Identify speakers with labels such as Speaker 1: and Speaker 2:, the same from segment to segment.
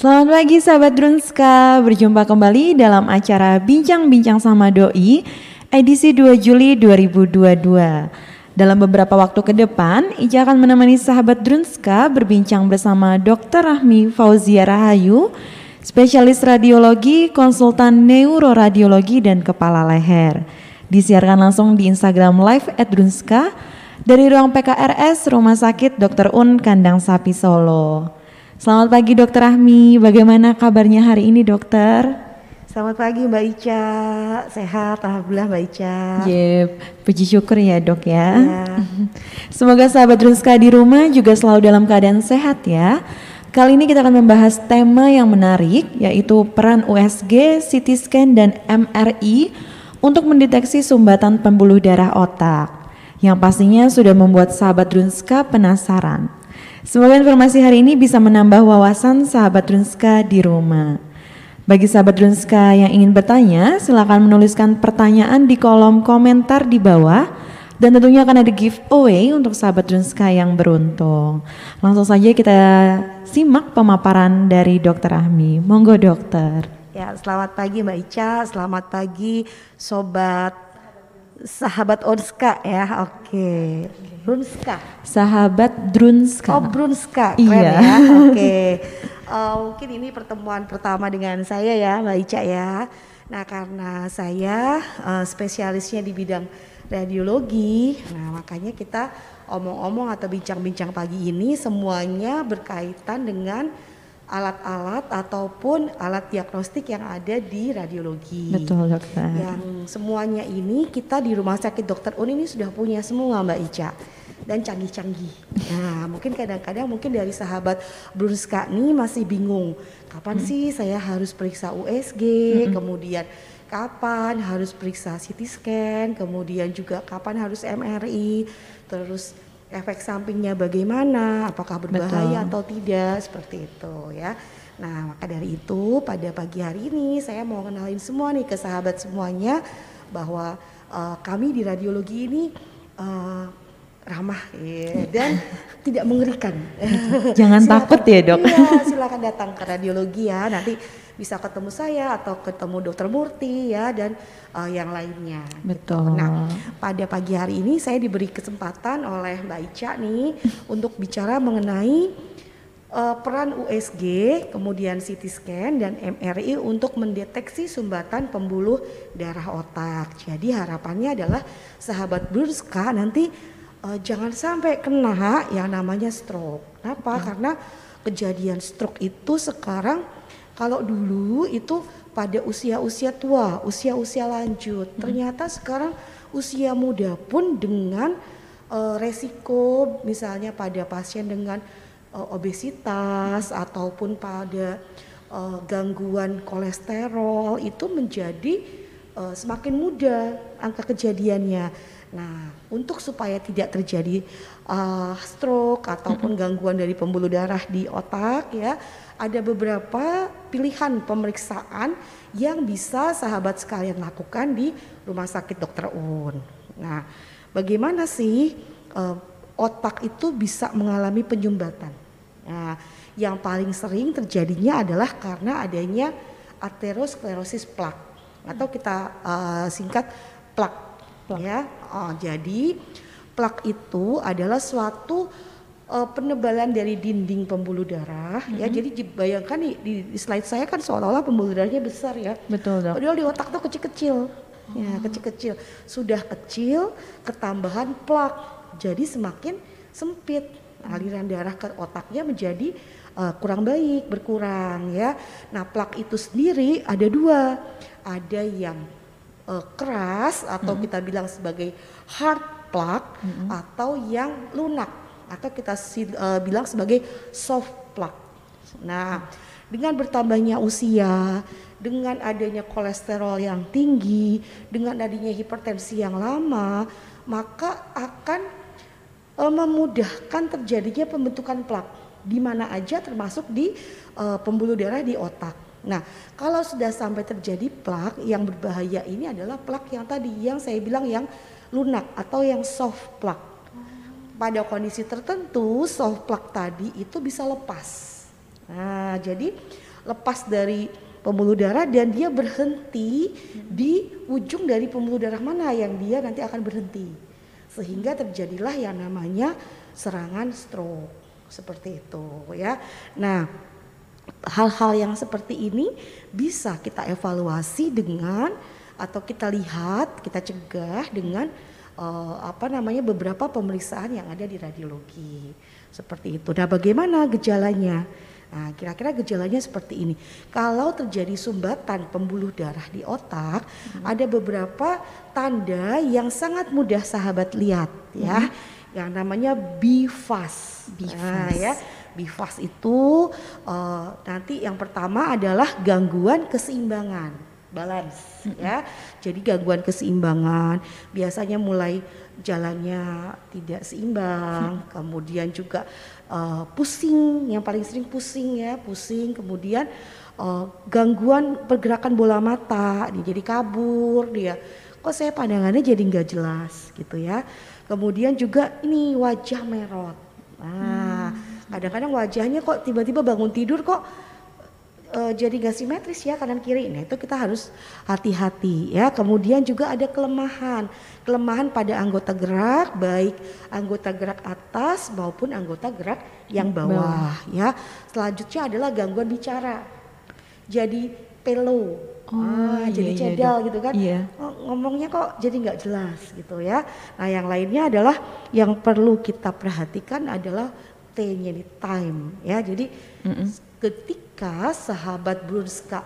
Speaker 1: Selamat pagi sahabat Drunska, berjumpa kembali dalam acara Bincang-Bincang sama Doi edisi 2 Juli 2022. Dalam beberapa waktu ke depan, Ica akan menemani sahabat Drunska berbincang bersama Dr. Rahmi Fauzia Rahayu, spesialis radiologi, konsultan neuroradiologi dan kepala leher. Disiarkan langsung di Instagram Live at Drunska dari ruang PKRS Rumah Sakit Dr. Un Kandang Sapi Solo. Selamat pagi Dokter Rahmi, bagaimana kabarnya hari ini dokter?
Speaker 2: Selamat pagi Mbak Ica, sehat Alhamdulillah Mbak Ica.
Speaker 1: Yep, puji syukur ya dok ya.
Speaker 2: Ya.
Speaker 1: Semoga sahabat Runska di rumah juga selalu dalam keadaan sehat ya. Kali ini kita akan membahas tema yang menarik yaitu peran USG, CT scan dan MRI untuk mendeteksi sumbatan pembuluh darah otak. Yang pastinya sudah membuat sahabat Runska penasaran. Semoga informasi hari ini bisa menambah wawasan sahabat Runska di rumah. Bagi sahabat Runska yang ingin bertanya, silakan menuliskan pertanyaan di kolom komentar di bawah dan tentunya akan ada giveaway untuk sahabat Runska yang beruntung. Langsung saja kita simak pemaparan dari Dokter Ahmi. Monggo dokter.
Speaker 2: Ya, selamat pagi Mbak Ica, selamat pagi sobat sahabat Onska ya. Oke. Runska.
Speaker 1: Sahabat Drunska.
Speaker 2: Oh, Brunska. Keren
Speaker 1: Iya.
Speaker 2: ya. Oke. Eh, mungkin ini pertemuan pertama dengan saya ya, Mbak Ica ya. Nah, karena saya eh, spesialisnya di bidang radiologi, nah makanya kita omong-omong atau bincang-bincang pagi ini semuanya berkaitan dengan alat-alat ataupun alat diagnostik yang ada di radiologi.
Speaker 1: Betul dokter.
Speaker 2: Yang semuanya ini kita di Rumah Sakit Dokter Un ini sudah punya semua Mbak Ica. Dan canggih-canggih. Nah, mungkin kadang-kadang mungkin dari sahabat Brunska nih masih bingung. Kapan sih saya harus periksa USG, kemudian kapan harus periksa CT scan, kemudian juga kapan harus MRI, terus efek sampingnya bagaimana, apakah berbahaya
Speaker 1: Betul.
Speaker 2: atau tidak, seperti itu ya. Nah, maka dari itu pada pagi hari ini saya mau kenalin semua nih ke sahabat semuanya bahwa eh, kami di radiologi ini eh, ramah ya, dan tidak mengerikan.
Speaker 1: Jangan
Speaker 2: Silakan-
Speaker 1: takut ya, Dok.
Speaker 2: Iya, silakan datang ke radiologi ya. Nanti bisa ketemu saya atau ketemu Dokter Murti ya dan eh, yang lainnya.
Speaker 1: Betul.
Speaker 2: Nah, pada pagi hari ini saya diberi kesempatan oleh Mbak Ica nih untuk bicara mengenai eh, peran USG, kemudian CT scan dan MRI untuk mendeteksi sumbatan pembuluh darah otak. Jadi harapannya adalah sahabat Brunska nanti eh, jangan sampai kena yang namanya stroke. Kenapa? Karena kejadian stroke itu sekarang kalau dulu itu pada usia-usia tua, usia-usia lanjut. Ternyata sekarang usia muda pun dengan eh, resiko misalnya pada pasien dengan eh, obesitas ataupun pada eh, gangguan kolesterol itu menjadi eh, semakin muda angka kejadiannya. Nah, untuk supaya tidak terjadi eh, stroke ataupun gangguan dari pembuluh darah di otak ya, ada beberapa pilihan pemeriksaan yang bisa sahabat sekalian lakukan di Rumah Sakit Dr. Un. Nah, bagaimana sih eh, otak itu bisa mengalami penyumbatan? Nah, yang paling sering terjadinya adalah karena adanya aterosklerosis plak atau kita eh, singkat plak. Ya, Oh, jadi plak itu adalah suatu eh, penebalan dari dinding pembuluh darah. Ya, jadi bayangkan nih di, di slide saya kan seolah-olah pembuluh darahnya besar ya.
Speaker 1: Betul dok.
Speaker 2: Padahal di otak tuh kecil-kecil. Ya, kecil-kecil. Sudah kecil, ketambahan plak. Jadi semakin sempit aliran darah ke otaknya menjadi eh, kurang baik, berkurang ya. Nah, plak itu sendiri ada dua. Ada yang eh, keras atau kita bilang sebagai hard plak atau yang lunak atau kita eh, bilang sebagai soft plak. Nah, dengan bertambahnya usia, dengan adanya kolesterol yang tinggi, dengan adanya hipertensi yang lama, maka akan eh, memudahkan terjadinya pembentukan plak di mana aja termasuk di eh, pembuluh darah di otak. Nah, kalau sudah sampai terjadi plak yang berbahaya ini adalah plak yang tadi yang saya bilang yang lunak atau yang soft plak. Pada kondisi tertentu soft plak tadi itu bisa lepas. Nah, jadi lepas dari pembuluh darah dan dia berhenti di ujung dari pembuluh darah mana yang dia nanti akan berhenti. Sehingga terjadilah yang namanya serangan stroke seperti itu ya. Nah, hal-hal yang seperti ini bisa kita evaluasi dengan atau kita lihat, kita cegah dengan uh, apa namanya beberapa pemeriksaan yang ada di radiologi. Seperti itu. Nah, bagaimana gejalanya? Nah, kira-kira gejalanya seperti ini. Kalau terjadi sumbatan pembuluh darah di otak, hmm. ada beberapa tanda yang sangat mudah sahabat lihat ya. Hmm. Yang namanya bifas. Bifas. Nah, ya. Bifas itu uh, nanti yang pertama adalah gangguan keseimbangan, balance hmm. ya. Jadi gangguan keseimbangan biasanya mulai jalannya tidak seimbang, hmm. kemudian juga uh, pusing, yang paling sering pusing ya, pusing, kemudian uh, gangguan pergerakan bola mata, dia jadi kabur, dia kok saya pandangannya jadi nggak jelas gitu ya. Kemudian juga ini wajah merot. Nah, hmm. kadang-kadang wajahnya kok tiba-tiba bangun tidur kok uh, jadi gak simetris ya kanan kiri. Nah itu kita harus hati-hati ya. Kemudian juga ada kelemahan, kelemahan pada anggota gerak baik anggota gerak atas maupun anggota gerak yang bawah, bawah. ya. Selanjutnya adalah gangguan bicara. Jadi pelo. Oh, ah, iya, jadi iya, cedal iya, gitu kan. Iya. Oh, ngomongnya kok jadi nggak jelas gitu ya. Nah, yang lainnya adalah yang perlu kita perhatikan adalah T-nya di time ya. Jadi mm -mm. ketika ketika sahabat Brunska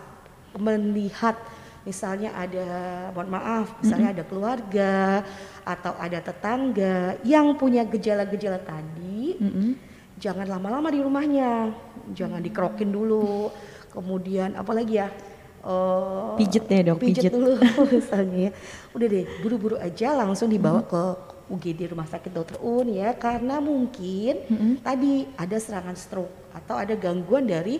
Speaker 2: melihat misalnya ada mohon maaf misalnya mm -hmm. ada keluarga atau ada tetangga yang punya gejala-gejala tadi mm -hmm. jangan lama-lama di rumahnya jangan dikerokin dulu kemudian apalagi ya
Speaker 1: uh, pijet deh dok
Speaker 2: pijet, pijet. dulu misalnya udah deh buru-buru aja langsung dibawa mm -hmm. ke UGD Rumah Sakit Dokter Un ya karena mungkin mm -hmm. tadi ada serangan stroke atau ada gangguan dari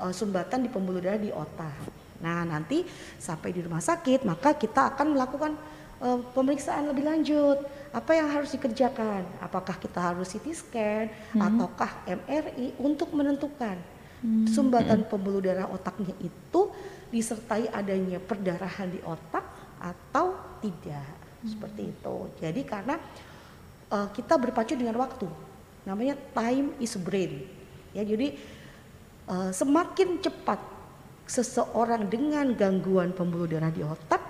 Speaker 2: uh, sumbatan di pembuluh darah di otak. Nah, nanti sampai di rumah sakit maka kita akan melakukan uh, pemeriksaan lebih lanjut. Apa yang harus dikerjakan? Apakah kita harus CT scan hmm. ataukah MRI untuk menentukan hmm. sumbatan pembuluh darah otaknya itu disertai adanya perdarahan di otak atau tidak. Hmm. Seperti itu. Jadi karena uh, kita berpacu dengan waktu. Namanya time is brain. Ya, jadi uh, semakin cepat seseorang dengan gangguan pembuluh darah di otak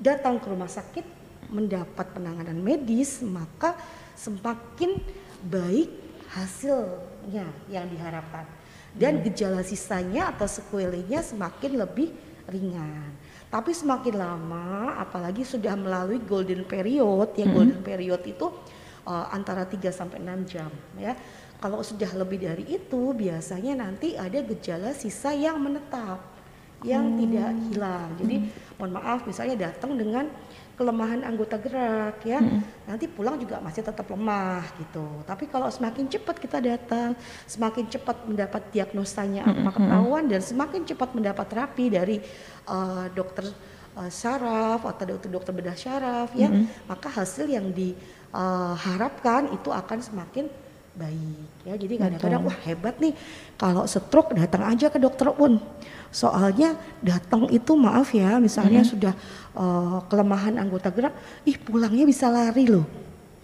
Speaker 2: datang ke rumah sakit mendapat penanganan medis maka semakin baik hasilnya yang diharapkan dan hmm. gejala sisanya atau sequelnya semakin lebih ringan. Tapi semakin lama apalagi sudah melalui golden period ya hmm. golden period itu uh, antara 3 sampai 6 jam ya kalau sudah lebih dari itu biasanya nanti ada gejala sisa yang menetap yang hmm. tidak hilang. Jadi hmm. mohon maaf misalnya datang dengan kelemahan anggota gerak ya. Hmm. Nanti pulang juga masih tetap lemah gitu. Tapi kalau semakin cepat kita datang, semakin cepat mendapat diagnosanya hmm. apa hmm. ketahuan dan semakin cepat mendapat terapi dari uh, dokter uh, saraf atau dokter dokter bedah saraf ya, hmm. maka hasil yang diharapkan uh, itu akan semakin baik ya. Jadi kadang-kadang wah hebat nih kalau stroke datang aja ke dokter Un soalnya datang itu maaf ya misalnya mm -hmm. sudah uh, kelemahan anggota gerak ih pulangnya bisa lari loh.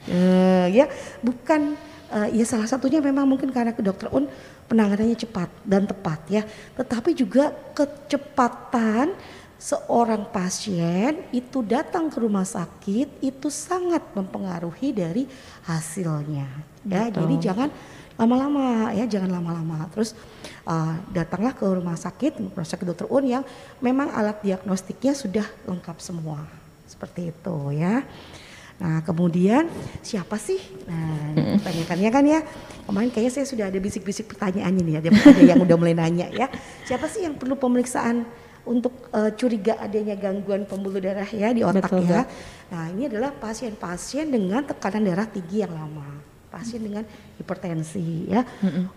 Speaker 2: Uh, ya bukan uh, ya salah satunya memang mungkin karena ke dokter Un penanganannya cepat dan tepat ya. Tetapi juga kecepatan seorang pasien itu datang ke rumah sakit itu sangat mempengaruhi dari hasilnya. Ya Betul. jadi jangan lama-lama ya jangan lama-lama. Terus uh, datanglah ke rumah sakit rumah sakit dokter Un yang memang alat diagnostiknya sudah lengkap semua. Seperti itu ya. Nah kemudian siapa sih? Nah tanyakannya kan ya. Kemarin kayaknya saya sudah ada bisik-bisik pertanyaannya nih ada, ada yang udah mulai nanya ya. Siapa sih yang perlu pemeriksaan untuk uh, curiga adanya gangguan pembuluh darah ya di otak Betul, ya. Nah ini adalah pasien-pasien dengan tekanan darah tinggi yang lama, pasien dengan hipertensi ya.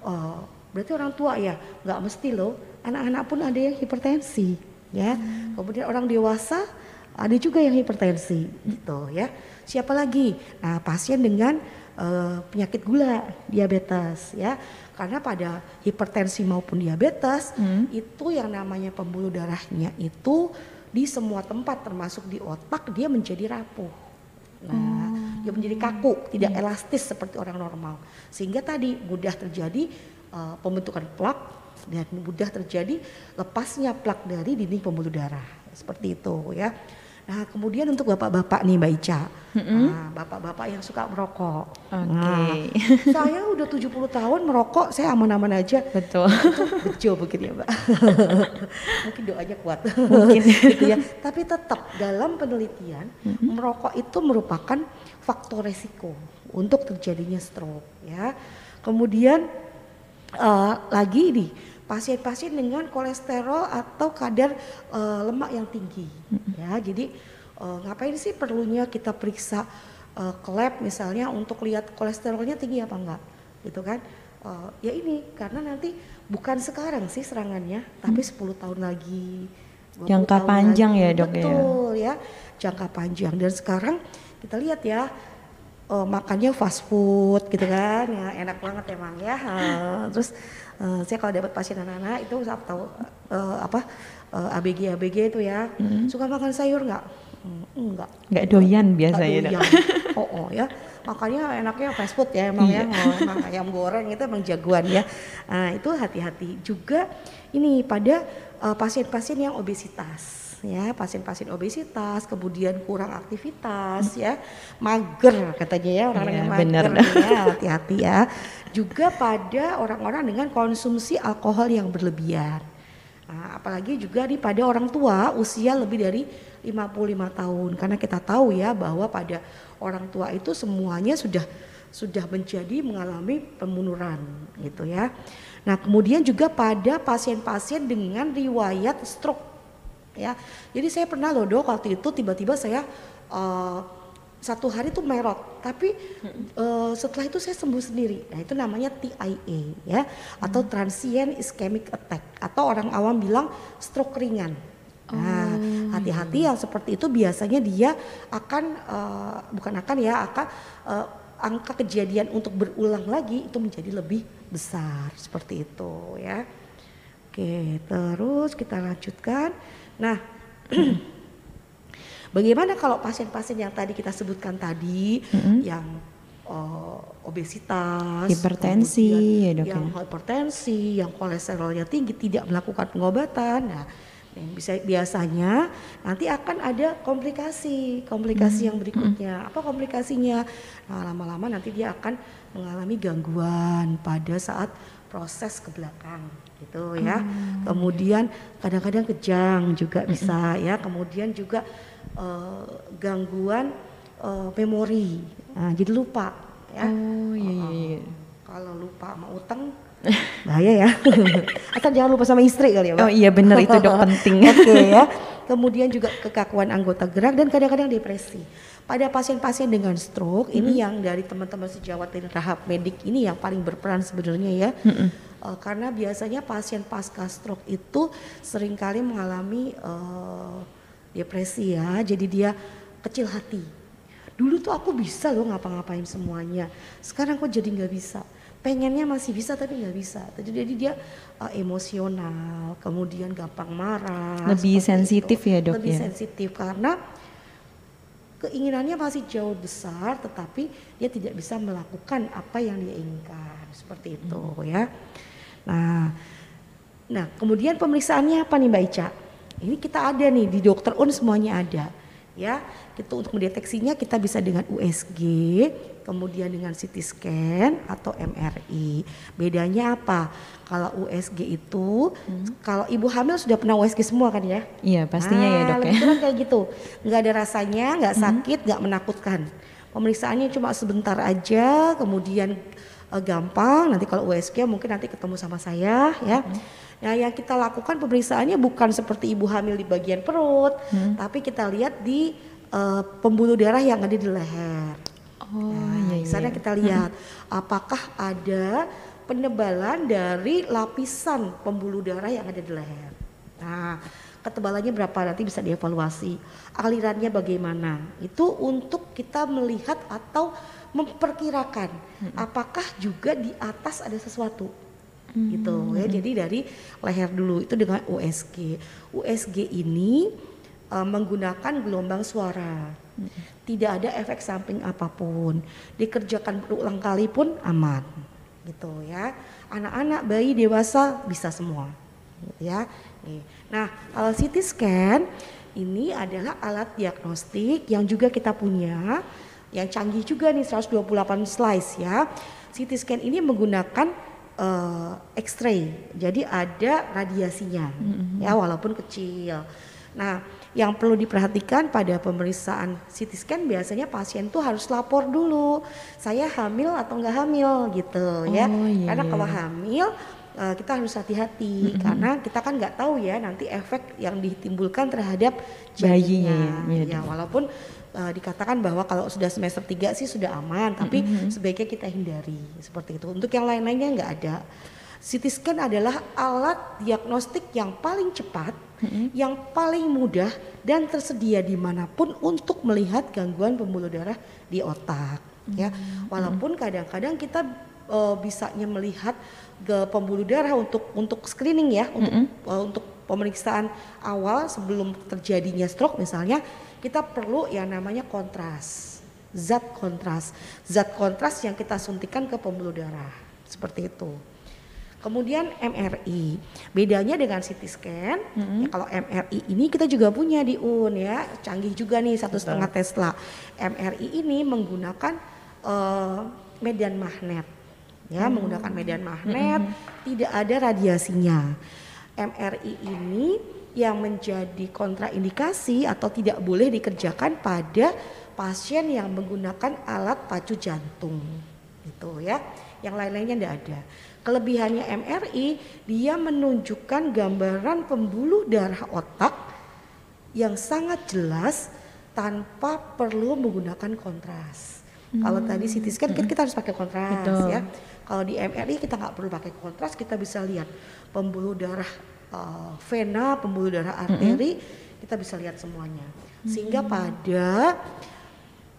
Speaker 2: Uh, berarti orang tua ya, nggak mesti loh. Anak-anak pun ada yang hipertensi ya. Mm. Kemudian orang dewasa ada juga yang hipertensi gitu ya. Siapa lagi? Nah pasien dengan uh, penyakit gula, diabetes ya. Karena pada hipertensi maupun diabetes hmm. itu yang namanya pembuluh darahnya itu di semua tempat termasuk di otak dia menjadi rapuh. Nah, hmm. dia menjadi kaku, tidak hmm. elastis seperti orang normal. Sehingga tadi mudah terjadi uh, pembentukan plak dan mudah terjadi lepasnya plak dari dinding pembuluh darah. Seperti itu ya. Nah, kemudian untuk bapak-bapak nih Mbak Ica, mm-hmm. nah, bapak-bapak yang suka merokok.
Speaker 1: Oke. Okay.
Speaker 2: Nah, saya udah 70 tahun merokok, saya aman-aman aja.
Speaker 1: Betul.
Speaker 2: Bejo begitu ya Mbak. Mungkin doanya kuat. Mungkin. gitu ya. Tapi tetap dalam penelitian, mm-hmm. merokok itu merupakan faktor resiko untuk terjadinya stroke ya. Kemudian uh, lagi nih pasien-pasien dengan kolesterol atau kadar uh, lemak yang tinggi mm-hmm. ya jadi uh, ngapain sih perlunya kita periksa uh, ke lab misalnya untuk lihat kolesterolnya tinggi apa enggak gitu kan uh, ya ini karena nanti bukan sekarang sih serangannya tapi 10 hmm. tahun lagi
Speaker 1: jangka panjang lagi. ya dok
Speaker 2: ya? betul ya. ya jangka panjang dan sekarang kita lihat ya uh, makannya fast food gitu kan ya enak banget emang ya. Uh, terus uh, saya kalau dapat pasien anak-anak itu saya tahu uh, apa uh, ABG ABG itu ya. Hmm. suka makan sayur nggak?
Speaker 1: Enggak nggak. Doyan biasanya.
Speaker 2: doyan. oh oh ya. Makanya enaknya fast food ya emang ya. Oh, emang ayam goreng itu emang jagoan ya. Nah itu hati-hati. Juga ini pada pasien-pasien uh, yang obesitas ya pasien-pasien obesitas kemudian kurang aktivitas ya mager katanya ya orang ya, yang mager ya hati-hati ya. Juga pada orang-orang dengan konsumsi alkohol yang berlebihan. Nah, apalagi juga di pada orang tua usia lebih dari 55 tahun. Karena kita tahu ya bahwa pada orang tua itu semuanya sudah sudah menjadi mengalami pemunuran gitu ya. Nah, kemudian juga pada pasien-pasien dengan riwayat stroke ya. Jadi saya pernah loh dok waktu itu tiba-tiba saya uh, satu hari tuh merot, tapi uh, setelah itu saya sembuh sendiri. Nah itu namanya TIA ya, atau hmm. transient ischemic attack, atau orang awam bilang stroke ringan. Nah, oh, hati-hati yang seperti itu biasanya dia akan uh, bukan akan ya akan uh, angka kejadian untuk berulang lagi itu menjadi lebih besar seperti itu ya. Oke, terus kita lanjutkan. Nah, bagaimana kalau pasien-pasien yang tadi kita sebutkan tadi, mm-hmm. yang uh, obesitas,
Speaker 1: hipertensi, ya dok,
Speaker 2: yang ya. hipertensi, yang kolesterolnya tinggi, tidak melakukan pengobatan, nah yang bisa biasanya nanti akan ada komplikasi komplikasi hmm. yang berikutnya hmm. apa komplikasinya nah lama-lama nanti dia akan mengalami gangguan pada saat proses ke belakang gitu ya. Hmm. Kemudian kadang-kadang kejang juga hmm. bisa ya. Kemudian juga uh, gangguan uh, memori. Nah, jadi lupa ya.
Speaker 1: Oh iya iya. iya.
Speaker 2: kalau lupa sama utang bahaya ya. Atau jangan lupa sama istri kali ya,
Speaker 1: Mbak. Oh iya benar itu dok penting.
Speaker 2: Oke okay, ya. Kemudian juga kekakuan anggota gerak dan kadang-kadang depresi. Pada pasien-pasien dengan stroke mm -hmm. ini yang dari teman-teman sejawat dan rahab medik ini yang paling berperan sebenarnya ya. Mm -hmm. uh, karena biasanya pasien pasca stroke itu sering kali mengalami uh, depresi ya. Jadi dia kecil hati. Dulu tuh aku bisa loh ngapa-ngapain semuanya. Sekarang kok jadi nggak bisa pengennya masih bisa tapi nggak bisa jadi dia uh, emosional kemudian gampang marah
Speaker 1: lebih sensitif itu. ya dok
Speaker 2: lebih
Speaker 1: ya?
Speaker 2: sensitif karena keinginannya masih jauh besar tetapi dia tidak bisa melakukan apa yang dia inginkan. Seperti itu hmm. ya. Nah nah kemudian pemeriksaannya apa nih Mbak Ica? Ini kita ada nih di dokter un semuanya ada ya. Itu untuk mendeteksinya kita bisa dengan USG kemudian dengan CT scan atau MRI bedanya apa kalau USG itu hmm. kalau ibu hamil sudah pernah USG semua kan ya
Speaker 1: iya pastinya nah, ya dok ya
Speaker 2: kan kayak gitu nggak ada rasanya nggak hmm. sakit nggak hmm. menakutkan pemeriksaannya cuma sebentar aja kemudian uh, gampang nanti kalau USG mungkin nanti ketemu sama saya ya hmm. Nah, yang kita lakukan pemeriksaannya bukan seperti ibu hamil di bagian perut, hmm. tapi kita lihat di uh, pembuluh darah yang ada di leher.
Speaker 1: Oh, nah, iya, iya.
Speaker 2: Sana kita lihat hmm. apakah ada penebalan dari lapisan pembuluh darah yang ada di leher. Nah, ketebalannya berapa nanti bisa dievaluasi. Alirannya bagaimana? Itu untuk kita melihat atau memperkirakan apakah juga di atas ada sesuatu gitu ya jadi dari leher dulu itu dengan USG USG ini uh, menggunakan gelombang suara. Tidak ada efek samping apa pun. Dikerjakan berulang kali pun aman gitu ya. Anak-anak bayi dewasa bisa semua gitu ya. Nih. nah kalau CT scan ini adalah alat diagnostik yang juga kita punya yang canggih juga nih 128 slice ya. CT scan ini menggunakan uh, X-ray jadi ada radiasinya mm-hmm. ya walaupun kecil. Nah yang perlu diperhatikan pada pemeriksaan CT scan biasanya pasien tuh harus lapor dulu saya hamil atau enggak hamil gitu ya. oh, ya iya, karena kalau iya. hamil uh, kita harus hati-hati mm -hmm. karena kita kan nggak tahu ya nanti efek yang ditimbulkan terhadap bayinya. Ya, ya walaupun uh, dikatakan bahwa kalau sudah semester 3 sih sudah aman, tapi mm -hmm. sebaiknya kita hindari seperti itu. Untuk yang lain-lainnya nggak ada. CT scan adalah alat diagnostik yang paling cepat, mm -hmm. yang paling mudah dan tersedia di mana pun untuk melihat gangguan pembuluh darah di otak. Mm -hmm. Ya, walaupun kadang-kadang kita uh, bisanya melihat ke pembuluh darah untuk untuk screening ya untuk mm -hmm. uh, untuk pemeriksaan awal sebelum terjadinya stroke misalnya kita perlu yang namanya kontras zat kontras zat kontras yang kita suntikan ke pembuluh darah seperti itu kemudian MRI bedanya dengan CT scan mm -hmm. ya, kalau MRI ini kita juga punya di UN ya. Canggih juga nih satu setengah Tesla. MRI ini menggunakan uh, medan magnet. Ya hmm. menggunakan medan magnet hmm. tidak ada radiasinya. MRI ini yang menjadi kontraindikasi atau tidak boleh dikerjakan pada pasien yang menggunakan alat pacu jantung. Gitu ya. Yang lain-lainnya tidak ada kelebihannya MRI dia menunjukkan gambaran pembuluh darah otak yang sangat jelas tanpa perlu menggunakan kontras. Hmm. Kalau tadi CT scan hmm. kita harus pakai kontras Betul. ya. Kalau di MRI kita nggak perlu pakai kontras, kita bisa lihat pembuluh darah uh, vena, pembuluh darah arteri, mm-hmm. kita bisa lihat semuanya. Sehingga mm-hmm. pada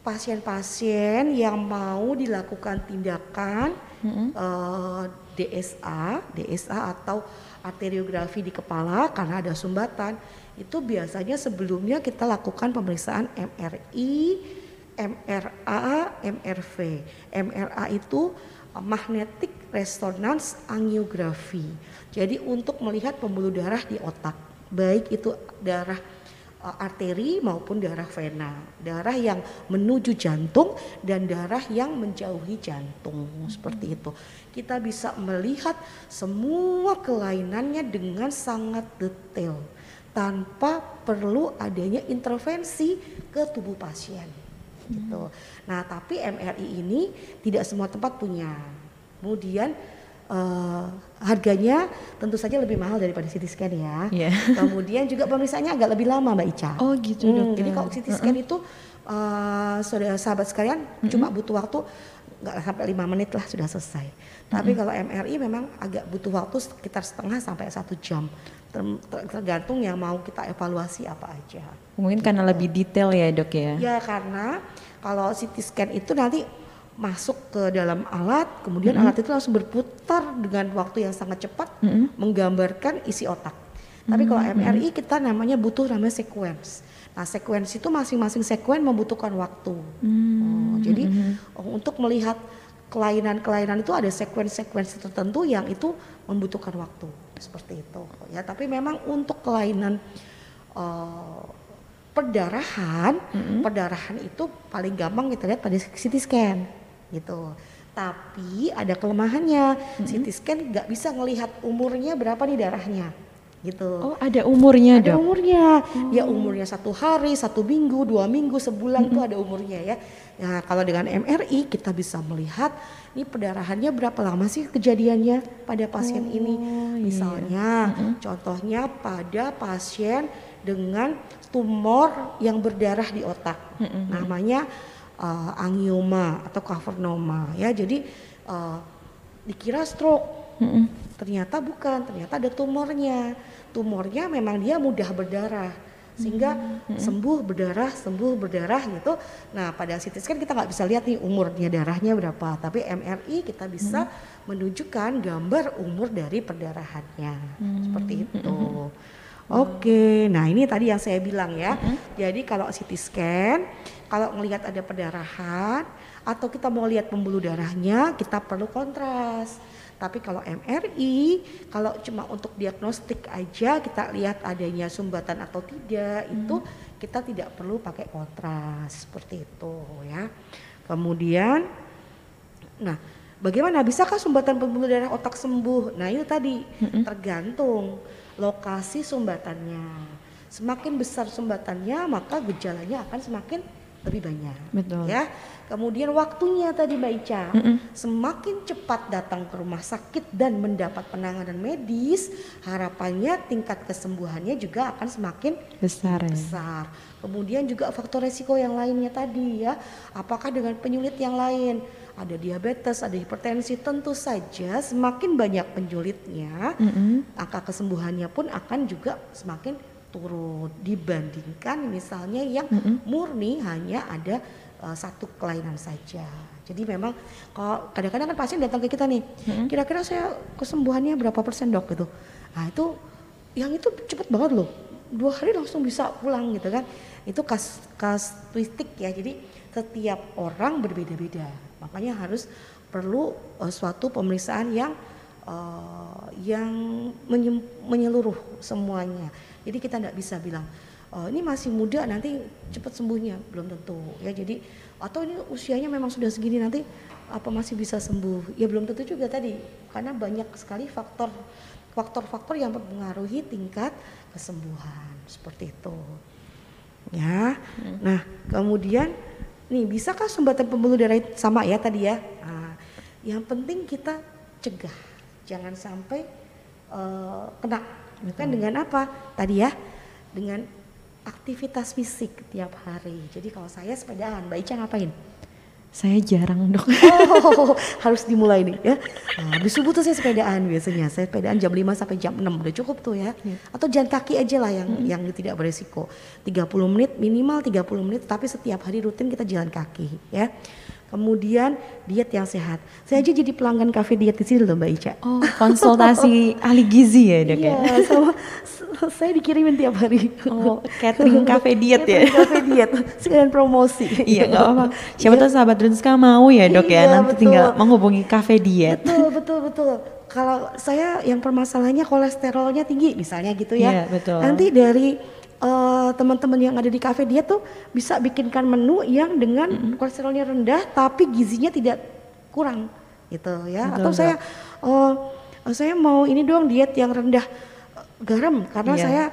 Speaker 2: pasien-pasien yang mau dilakukan tindakan mm-hmm. uh, DSA, DSA atau arteriografi di kepala karena ada sumbatan, itu biasanya sebelumnya kita lakukan pemeriksaan MRI, MRA, MRV. MRA itu magnetic resonance angiography. Jadi untuk melihat pembuluh darah di otak, baik itu darah arteri maupun darah vena, darah yang menuju jantung dan darah yang menjauhi jantung seperti itu. Kita bisa melihat semua kelainannya dengan sangat detail tanpa perlu adanya intervensi ke tubuh pasien gitu. Nah, tapi MRI ini tidak semua tempat punya. Kemudian uh, harganya tentu saja lebih mahal daripada CT scan ya. Yeah. Kemudian juga pemeriksaannya agak lebih lama Mbak Ica.
Speaker 1: Oh gitu hmm,
Speaker 2: dok. Jadi kalau CT scan uh -uh. itu uh, saudara sahabat sekalian uh -uh. cuma butuh waktu nggak sampai lima menit lah sudah selesai. Tapi kalau MRI memang agak butuh waktu sekitar setengah sampai satu jam tergantung yang mau kita evaluasi apa aja.
Speaker 1: Mungkin karena lebih detail ya dok ya?
Speaker 2: Ya karena kalau CT scan itu nanti masuk ke dalam alat, kemudian mm -hmm. alat itu langsung berputar dengan waktu yang sangat cepat mm -hmm. menggambarkan isi otak. Tapi kalau MRI kita namanya butuh namanya sequence. Nah sequence itu masing-masing sequence membutuhkan waktu. Mm -hmm. oh, jadi untuk melihat kelainan-kelainan itu ada sequence-sequence tertentu yang itu membutuhkan waktu seperti itu ya tapi memang untuk kelainan uh, perdarahan mm-hmm. perdarahan itu paling gampang kita lihat pada CT scan gitu tapi ada kelemahannya mm-hmm. CT scan nggak bisa melihat umurnya berapa nih darahnya gitu.
Speaker 1: Oh ada umurnya
Speaker 2: ada
Speaker 1: dok?
Speaker 2: umurnya. Oh. Ya umurnya satu hari, satu minggu, dua minggu, sebulan mm -hmm. ada umurnya ya. Nah kalau dengan MRI kita bisa melihat ini perdarahannya berapa lama sih kejadiannya pada pasien oh, ini. Iya. Misalnya mm -hmm. contohnya pada pasien dengan tumor yang berdarah di otak, mm -hmm. namanya uh, angioma atau cavernoma ya. Jadi uh, dikira stroke. Mm -hmm. Ternyata bukan, ternyata ada tumornya. Tumornya memang dia mudah berdarah sehingga sembuh berdarah sembuh berdarah gitu. Nah pada CT scan kita nggak bisa lihat nih umurnya darahnya berapa tapi MRI kita bisa menunjukkan gambar umur dari perdarahannya. Seperti itu. Oke, nah ini tadi yang saya bilang ya. Jadi kalau CT scan, kalau melihat ada perdarahan atau kita mau lihat pembuluh darahnya, kita perlu kontras. Tapi kalau MRI, kalau cuma untuk diagnostik aja kita lihat adanya sumbatan atau tidak, itu kita tidak perlu pakai kontras seperti itu ya. Kemudian, nah bagaimana bisakah sumbatan pembuluh darah otak sembuh? Nah itu tadi tergantung lokasi sumbatannya. Semakin besar sumbatannya, maka gejalanya akan semakin lebih banyak.
Speaker 1: Betul.
Speaker 2: Ya. Kemudian waktunya tadi Mbak Ica, semakin cepat datang ke rumah sakit dan mendapat penanganan medis, harapannya tingkat kesembuhannya juga akan semakin
Speaker 1: Besar ya.
Speaker 2: besar. Kemudian juga faktor resiko yang lainnya tadi ya, apakah dengan penyulit yang lain? Ada diabetes, ada hipertensi, tentu saja semakin banyak penyulitnya, angka kesembuhannya pun akan juga semakin turun dibandingkan misalnya yang murni hanya ada uh, satu kelainan saja. Jadi memang kalau kadang-kadang kan pasien datang ke kita nih, kira-kira saya kesembuhannya berapa persen dok gitu. Nah itu yang itu cepet banget loh, dua hari langsung bisa pulang gitu kan. Itu kas kasuistik ya, jadi setiap orang berbeda-beda. Makanya harus perlu uh, suatu pemeriksaan yang uh, yang menyeluruh semuanya. Jadi kita tidak bisa bilang "Oh, ini masih muda nanti cepat sembuhnya belum tentu ya. Jadi atau ini usianya memang sudah segini nanti apa masih bisa sembuh? Ya belum tentu juga tadi karena banyak sekali faktor faktor-faktor yang mempengaruhi tingkat kesembuhan seperti itu. Ya. Nah, kemudian nih bisakah sumbatan pembuluh darah itu sama ya tadi ya? Nah, yang penting kita cegah, jangan sampai eh, kena. Kan dengan apa? Tadi ya, dengan aktivitas fisik tiap hari. Jadi kalau saya sepedaan, Mbak Ica ngapain?
Speaker 1: Saya jarang dok.
Speaker 2: Oh, harus dimulai nih ya. Nah, habis subuh tuh saya sepedaan biasanya. Saya sepedaan jam 5 sampai jam 6 udah cukup tuh ya. Atau jalan kaki aja lah yang yang tidak beresiko. 30 menit minimal 30 menit tapi setiap hari rutin kita jalan kaki ya. Kemudian diet yang sehat. Saya aja jadi pelanggan kafe diet di sini loh Mbak Ica.
Speaker 1: Oh konsultasi ahli gizi ya dok ya.
Speaker 2: Iya, sama saya dikirimin tiap hari.
Speaker 1: Oh catering cafe diet ya.
Speaker 2: Kafe diet, sekalian promosi.
Speaker 1: Iya nggak apa-apa. Siapa tahu sahabat Drunska mau ya dok ya.
Speaker 2: Iya,
Speaker 1: Nanti
Speaker 2: betul.
Speaker 1: tinggal menghubungi cafe diet.
Speaker 2: Betul, betul, betul. Kalau saya yang permasalahannya kolesterolnya tinggi misalnya gitu ya.
Speaker 1: Iya, betul.
Speaker 2: Nanti dari eh, teman-teman yang ada di kafe dia tuh bisa bikinkan menu yang dengan kolesterolnya rendah tapi gizinya tidak kurang gitu ya.
Speaker 1: Betul,
Speaker 2: Atau
Speaker 1: Dok.
Speaker 2: saya eh, saya mau ini doang diet yang rendah garam karena
Speaker 1: Iya.
Speaker 2: saya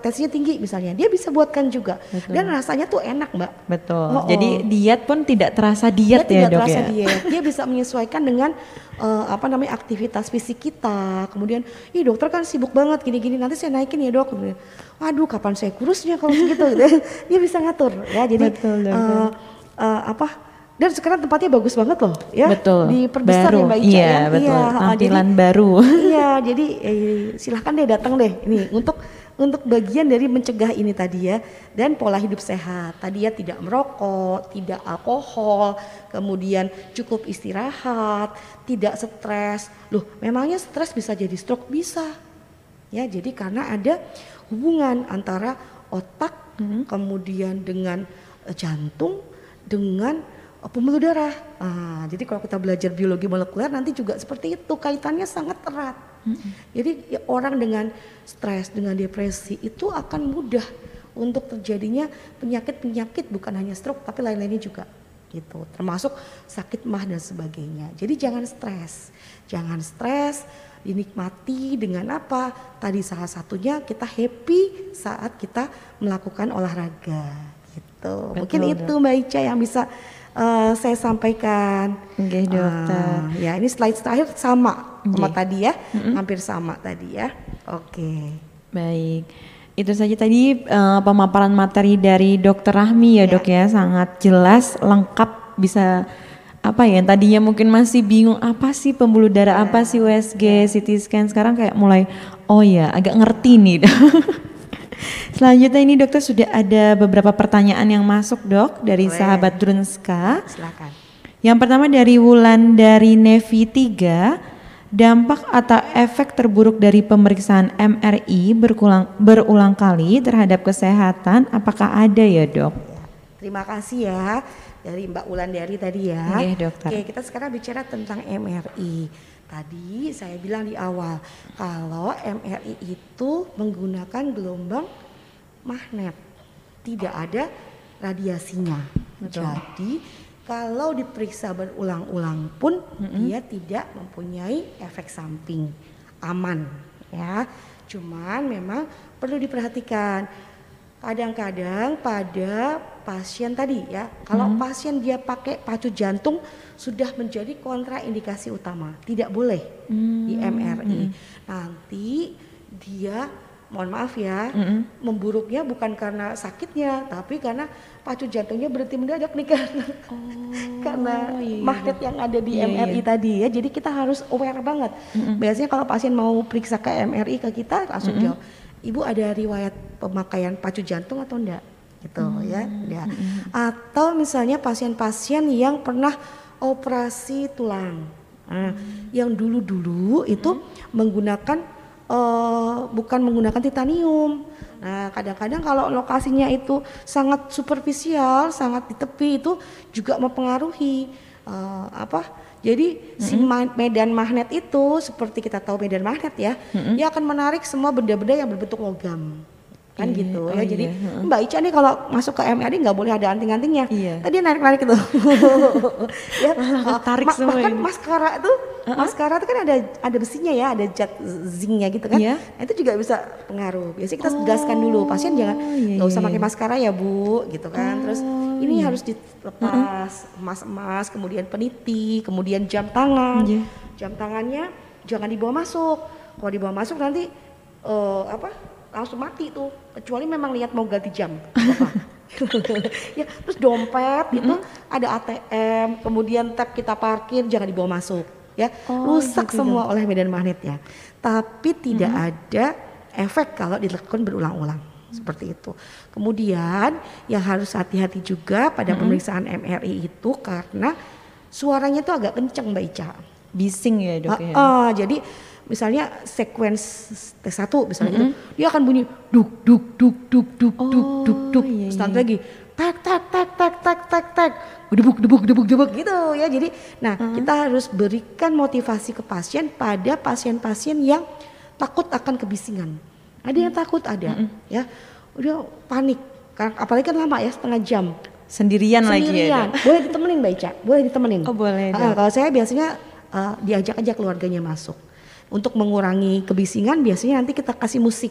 Speaker 2: tensinya tinggi misalnya. Dia bisa buatkan juga.
Speaker 1: Betul.
Speaker 2: Dan rasanya tuh enak, Mbak.
Speaker 1: Betul.
Speaker 2: Oh, oh.
Speaker 1: Jadi diet pun tidak terasa diet
Speaker 2: dia
Speaker 1: ya
Speaker 2: tidak
Speaker 1: dok
Speaker 2: terasa
Speaker 1: ya.
Speaker 2: diet. Dia bisa menyesuaikan dengan eh, apa namanya aktivitas fisik kita. Kemudian, ih dokter kan sibuk banget gini-gini. Nanti saya naikin ya dok. Kemudian, Waduh, kapan saya kurusnya kalau segitu? gitu. dia bisa ngatur ya. Jadi
Speaker 1: Betul, dokter.
Speaker 2: eh, eh, apa? Dan sekarang tempatnya bagus banget loh, ya.
Speaker 1: Betul.
Speaker 2: Diperbesar
Speaker 1: baru.
Speaker 2: ya Mbak Ica
Speaker 1: Iya
Speaker 2: ya.
Speaker 1: betul.
Speaker 2: Iya, jadi-
Speaker 1: Tampilan baru.
Speaker 2: Iya, jadi eh, silahkan deh datang deh ini untuk untuk bagian dari mencegah ini tadi ya dan pola hidup sehat. Tadi ya tidak merokok, tidak alkohol, kemudian cukup istirahat, tidak stres. Loh, memangnya stres bisa jadi stroke bisa. Ya, jadi karena ada hubungan antara otak kemudian dengan eh, jantung dengan eh, pembuluh darah. Ah, jadi kalau kita belajar biologi molekuler nanti juga seperti itu kaitannya sangat erat. Jadi ya, orang dengan stres, dengan depresi itu akan mudah untuk terjadinya penyakit-penyakit bukan hanya stroke tapi lain-lainnya juga gitu. Termasuk sakit mah dan sebagainya. Jadi jangan stres. Jangan stres, dinikmati dengan apa? Tadi salah satunya kita happy saat kita melakukan olahraga gitu. Mungkin
Speaker 1: Betul,
Speaker 2: itu Mbak Ica yang bisa eh, saya sampaikan.
Speaker 1: Oke, dokter.
Speaker 2: Ah, ya ini slide terakhir sama sama
Speaker 1: Oke.
Speaker 2: tadi ya, hampir sama tadi ya. Oke.
Speaker 1: Baik. Itu saja tadi eh, pemaparan materi dari Dokter Rahmi ya, Dok ya, sangat jelas, lengkap bisa apa ya tadinya mungkin masih bingung apa sih pembuluh darah apa sih USG CT scan sekarang kayak mulai oh ya agak ngerti nih Selanjutnya ini dokter sudah ada beberapa pertanyaan yang masuk dok dari
Speaker 2: Boleh.
Speaker 1: sahabat Drunska.
Speaker 2: Silakan.
Speaker 1: Yang pertama dari Wulan dari Nevi 3, dampak atau efek terburuk dari pemeriksaan MRI berulang, berulang kali terhadap kesehatan apakah ada ya dok?
Speaker 2: Terima kasih ya dari Mbak Wulandari tadi ya.
Speaker 1: Iya, dokter.
Speaker 2: Oke, kita sekarang bicara tentang MRI. Tadi saya bilang di awal kalau MRI itu menggunakan gelombang magnet, tidak ada radiasinya.
Speaker 1: Betul.
Speaker 2: Jadi kalau diperiksa berulang-ulang pun dia tidak mempunyai efek samping, aman ya. Cuman memang perlu diperhatikan. Kadang-kadang pada pasien tadi ya, kalau pasien dia pakai pacu jantung sudah menjadi kontraindikasi utama, tidak boleh di MRI. Nanti dia mohon maaf ya, memburuknya bukan karena sakitnya, tapi karena pacu jantungnya berhenti mendadak nih karena karena
Speaker 1: iya, iya.
Speaker 2: magnet yang ada di
Speaker 1: Iya,
Speaker 2: MRI
Speaker 1: iya.
Speaker 2: tadi ya. Jadi kita harus aware banget. Biasanya kalau pasien mau periksa ke MRI ke kita langsung jawab, "Ibu ada riwayat pemakaian pacu jantung atau enggak?" gitu ya. ya. Atau misalnya pasien-pasien yang pernah operasi tulang. Nah, yang dulu-dulu itu menggunakan eh, bukan menggunakan titanium. Nah, kadang-kadang kalau lokasinya itu sangat superficial, sangat di tepi itu juga mempengaruhi eh, apa? Jadi si ma- medan magnet itu seperti kita tahu medan magnet ya, dia akan menarik semua benda-benda yang berbentuk logam. Kan
Speaker 1: Iya,
Speaker 2: gitu
Speaker 1: oh
Speaker 2: ya.
Speaker 1: iya,
Speaker 2: Jadi. Mbak Ica nih kalau masuk ke MRI nggak boleh ada anting-antingnya.
Speaker 1: Iya.
Speaker 2: Tadi narik-narik itu. ya,
Speaker 1: ketarik
Speaker 2: ma-
Speaker 1: semua
Speaker 2: bahkan
Speaker 1: ini.
Speaker 2: maskara tuh, maskara tuh kan ada ada besinya ya, ada zat zincnya gitu kan.
Speaker 1: Iya.
Speaker 2: Nah, itu juga bisa pengaruh. Biasanya kita tegaskan dulu pasien jangan
Speaker 1: iya,
Speaker 2: nggak usah
Speaker 1: iya,
Speaker 2: pakai maskara ya bu, gitu kan. Terus
Speaker 1: Oh,
Speaker 2: ini
Speaker 1: iya.
Speaker 2: harus dilepas emas-emas, kemudian peniti, kemudian jam tangan.
Speaker 1: Iya.
Speaker 2: Jam tangannya jangan dibawa masuk. Kalau dibawa masuk nanti eh, apa? Langsung mati tuh. Kecuali memang lihat mau ganti jam. Ya, terus dompet itu ada ATM, kemudian tab kita parkir jangan dibawa masuk ya.
Speaker 1: Oh,
Speaker 2: Rusak
Speaker 1: gitu
Speaker 2: semua oleh medan magnetnya. Tapi tidak ada efek kalau dilakukan berulang-ulang seperti itu. Kemudian yang harus hati-hati juga pada pemeriksaan MRI itu karena suaranya itu agak kenceng Mbak Ica.
Speaker 1: Bising ya dok ya?
Speaker 2: Ah, ah, jadi misalnya sequence T1 misalnya gitu, dia akan bunyi duk duk duk duk duk duk
Speaker 1: Oh,
Speaker 2: duk duk.
Speaker 1: iya,
Speaker 2: Terus nanti
Speaker 1: iya.
Speaker 2: lagi tak tak tak tak tak tak tak debuk debuk debuk debuk gitu ya. Jadi nah, kita harus berikan motivasi ke pasien pada pasien-pasien yang takut akan kebisingan. Ada yang takut ada ya. Udah panik. Karena apalagi kan lama ya setengah jam
Speaker 1: Sendirian, lagi ya
Speaker 2: sendirian. Boleh ditemenin Mbak Ica, boleh ditemenin.
Speaker 1: Oh, boleh,
Speaker 2: Ah,
Speaker 1: Dok.
Speaker 2: kalau saya biasanya eh, diajak aja keluarganya masuk. Untuk mengurangi kebisingan biasanya nanti kita kasih musik.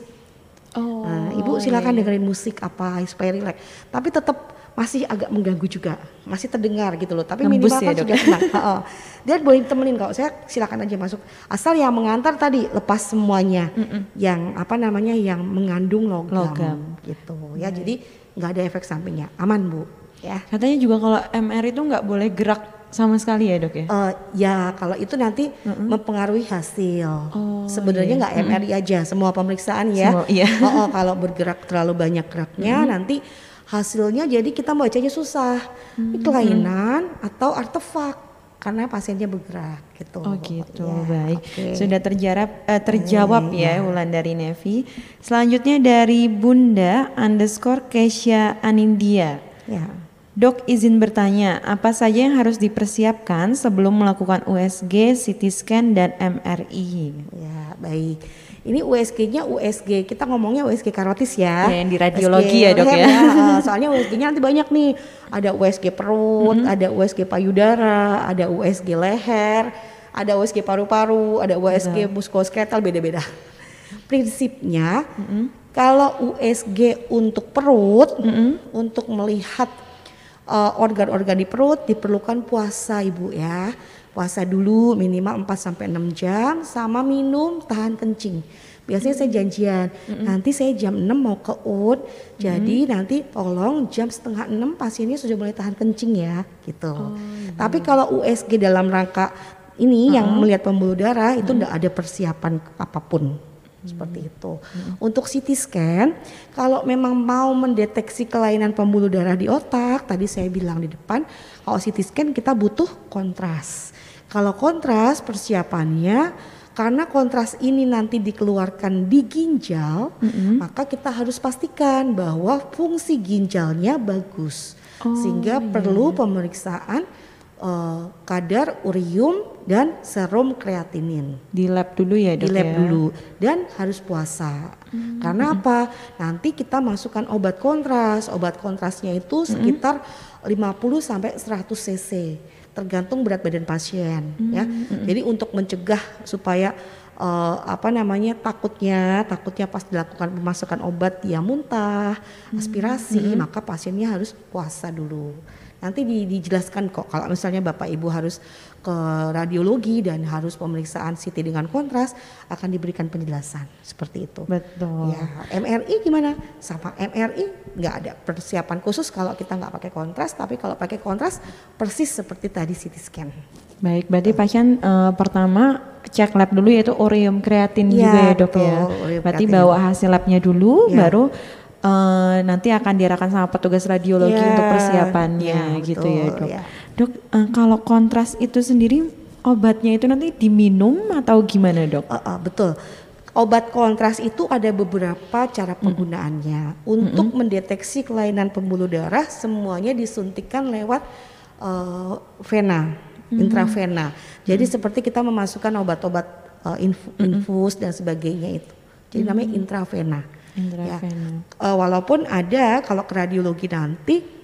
Speaker 1: Oh,
Speaker 2: Nah, Ibu silakan dengerin musik apa supaya rileks. Tapi tetap masih agak mengganggu juga, masih terdengar gitu loh. Tapi
Speaker 1: Nembus
Speaker 2: minimal
Speaker 1: ya,
Speaker 2: kan
Speaker 1: Dok?
Speaker 2: sudah tenang. Dia boleh ditemenin kalau saya silakan aja masuk. Asal yang mengantar tadi lepas semuanya, yang apa namanya yang mengandung logam,
Speaker 1: Logam.
Speaker 2: gitu ya. Jadi nggak ada efek sampingnya, aman bu. Ya.
Speaker 1: Katanya juga kalau MR itu nggak boleh gerak sama sekali ya dok ya?
Speaker 2: Eh, ya kalau itu nanti mempengaruhi hasil.
Speaker 1: Oh,
Speaker 2: Sebenarnya nggak MRI aja, semua pemeriksaan ya.
Speaker 1: Semua, iya.
Speaker 2: Oh, oh, kalau bergerak terlalu banyak geraknya nanti hasilnya jadi kita bacanya susah. Ini kelainan atau artefak karena pasiennya bergerak gitu.
Speaker 1: Oh gitu,
Speaker 2: Ya,
Speaker 1: baik.
Speaker 2: oke.
Speaker 1: Sudah terjarap, eh, terjawab ya Wulan dari Nevi. Selanjutnya dari Bunda underscore Kesha Anindya.
Speaker 2: Ya.
Speaker 1: Dok izin bertanya, apa saja yang harus dipersiapkan sebelum melakukan USG, CT scan, dan MRI?
Speaker 2: Ya, baik. Ini USG-nya USG, kita ngomongnya USG karotis ya.
Speaker 1: Ya, yang di radiologi
Speaker 2: USG
Speaker 1: ya, Dok, ya.
Speaker 2: eh, Soalnya USG-nya nanti banyak nih. Ada USG perut,
Speaker 1: Mm-hmm.
Speaker 2: ada USG payudara, ada USG leher, ada USG paru-paru, ada USG muskuloskeletal beda-beda. Prinsipnya
Speaker 1: Mm-hmm.
Speaker 2: kalau USG untuk perut, untuk melihat eh, organ-organ di perut diperlukan puasa Ibu ya. Puasa dulu minimal 4 sampai 6 jam sama minum tahan kencing. Biasanya saya janjian, nanti saya jam 6 mau ke UD, jadi nanti tolong jam setengah 6 pasiennya sudah mulai tahan kencing ya, gitu. Tapi kalau USG dalam rangka ini yang melihat pembuluh darah itu enggak ada persiapan apa pun. Seperti itu. Untuk CT scan, kalau memang mau mendeteksi kelainan pembuluh darah di otak, tadi saya bilang di depan, kalau CT scan kita butuh kontras. Kalau kontras persiapannya karena kontras ini nanti dikeluarkan di ginjal, maka kita harus pastikan bahwa fungsi ginjalnya bagus.
Speaker 1: Oh,
Speaker 2: Sehingga
Speaker 1: iya,
Speaker 2: perlu pemeriksaan eh, kadar urium dan serum kreatinin
Speaker 1: Di lab dulu ya
Speaker 2: di
Speaker 1: dok
Speaker 2: lab
Speaker 1: ya?
Speaker 2: dulu dan harus puasa. Karena apa? Nanti kita masukkan obat kontras. Obat kontrasnya itu sekitar 50 sampai 100 cc tergantung berat badan pasien ya. Jadi untuk mencegah supaya eh, apa namanya takutnya takutnya pas dilakukan pemasukan obat dia muntah, aspirasi, maka pasiennya harus puasa dulu. Nanti di- dijelaskan kok kalau misalnya Bapak Ibu harus ke radiologi dan harus pemeriksaan CT dengan kontras akan diberikan penjelasan seperti itu.
Speaker 1: Betul.
Speaker 2: Ya, MRI gimana? Sama MRI nggak ada persiapan khusus kalau kita nggak pakai kontras, tapi kalau pakai kontras persis seperti tadi CT scan.
Speaker 1: Baik, berarti pasien eh, pertama cek lab dulu yaitu ureum kreatin
Speaker 2: Iya,
Speaker 1: juga ya dok
Speaker 2: betul,
Speaker 1: ya. Berarti
Speaker 2: kreatin.
Speaker 1: bawa hasil labnya dulu,
Speaker 2: Iya.
Speaker 1: baru eh, nanti akan diarahkan sama petugas radiologi
Speaker 2: Iya,
Speaker 1: untuk persiapannya
Speaker 2: iya,
Speaker 1: gitu ya
Speaker 2: betul,
Speaker 1: dok.
Speaker 2: iya.
Speaker 1: Dok, eh, kalau kontras itu sendiri obatnya itu nanti diminum atau gimana dok?
Speaker 2: Uh, uh, betul. Obat kontras itu ada beberapa cara penggunaannya. Untuk mendeteksi kelainan pembuluh darah, semuanya disuntikan lewat uh, vena, intravena. Jadi seperti kita memasukkan obat-obat uh, infu- infus dan sebagainya itu. Jadi namanya intravena. Ya. Uh, walaupun ada kalau ke radiologi nanti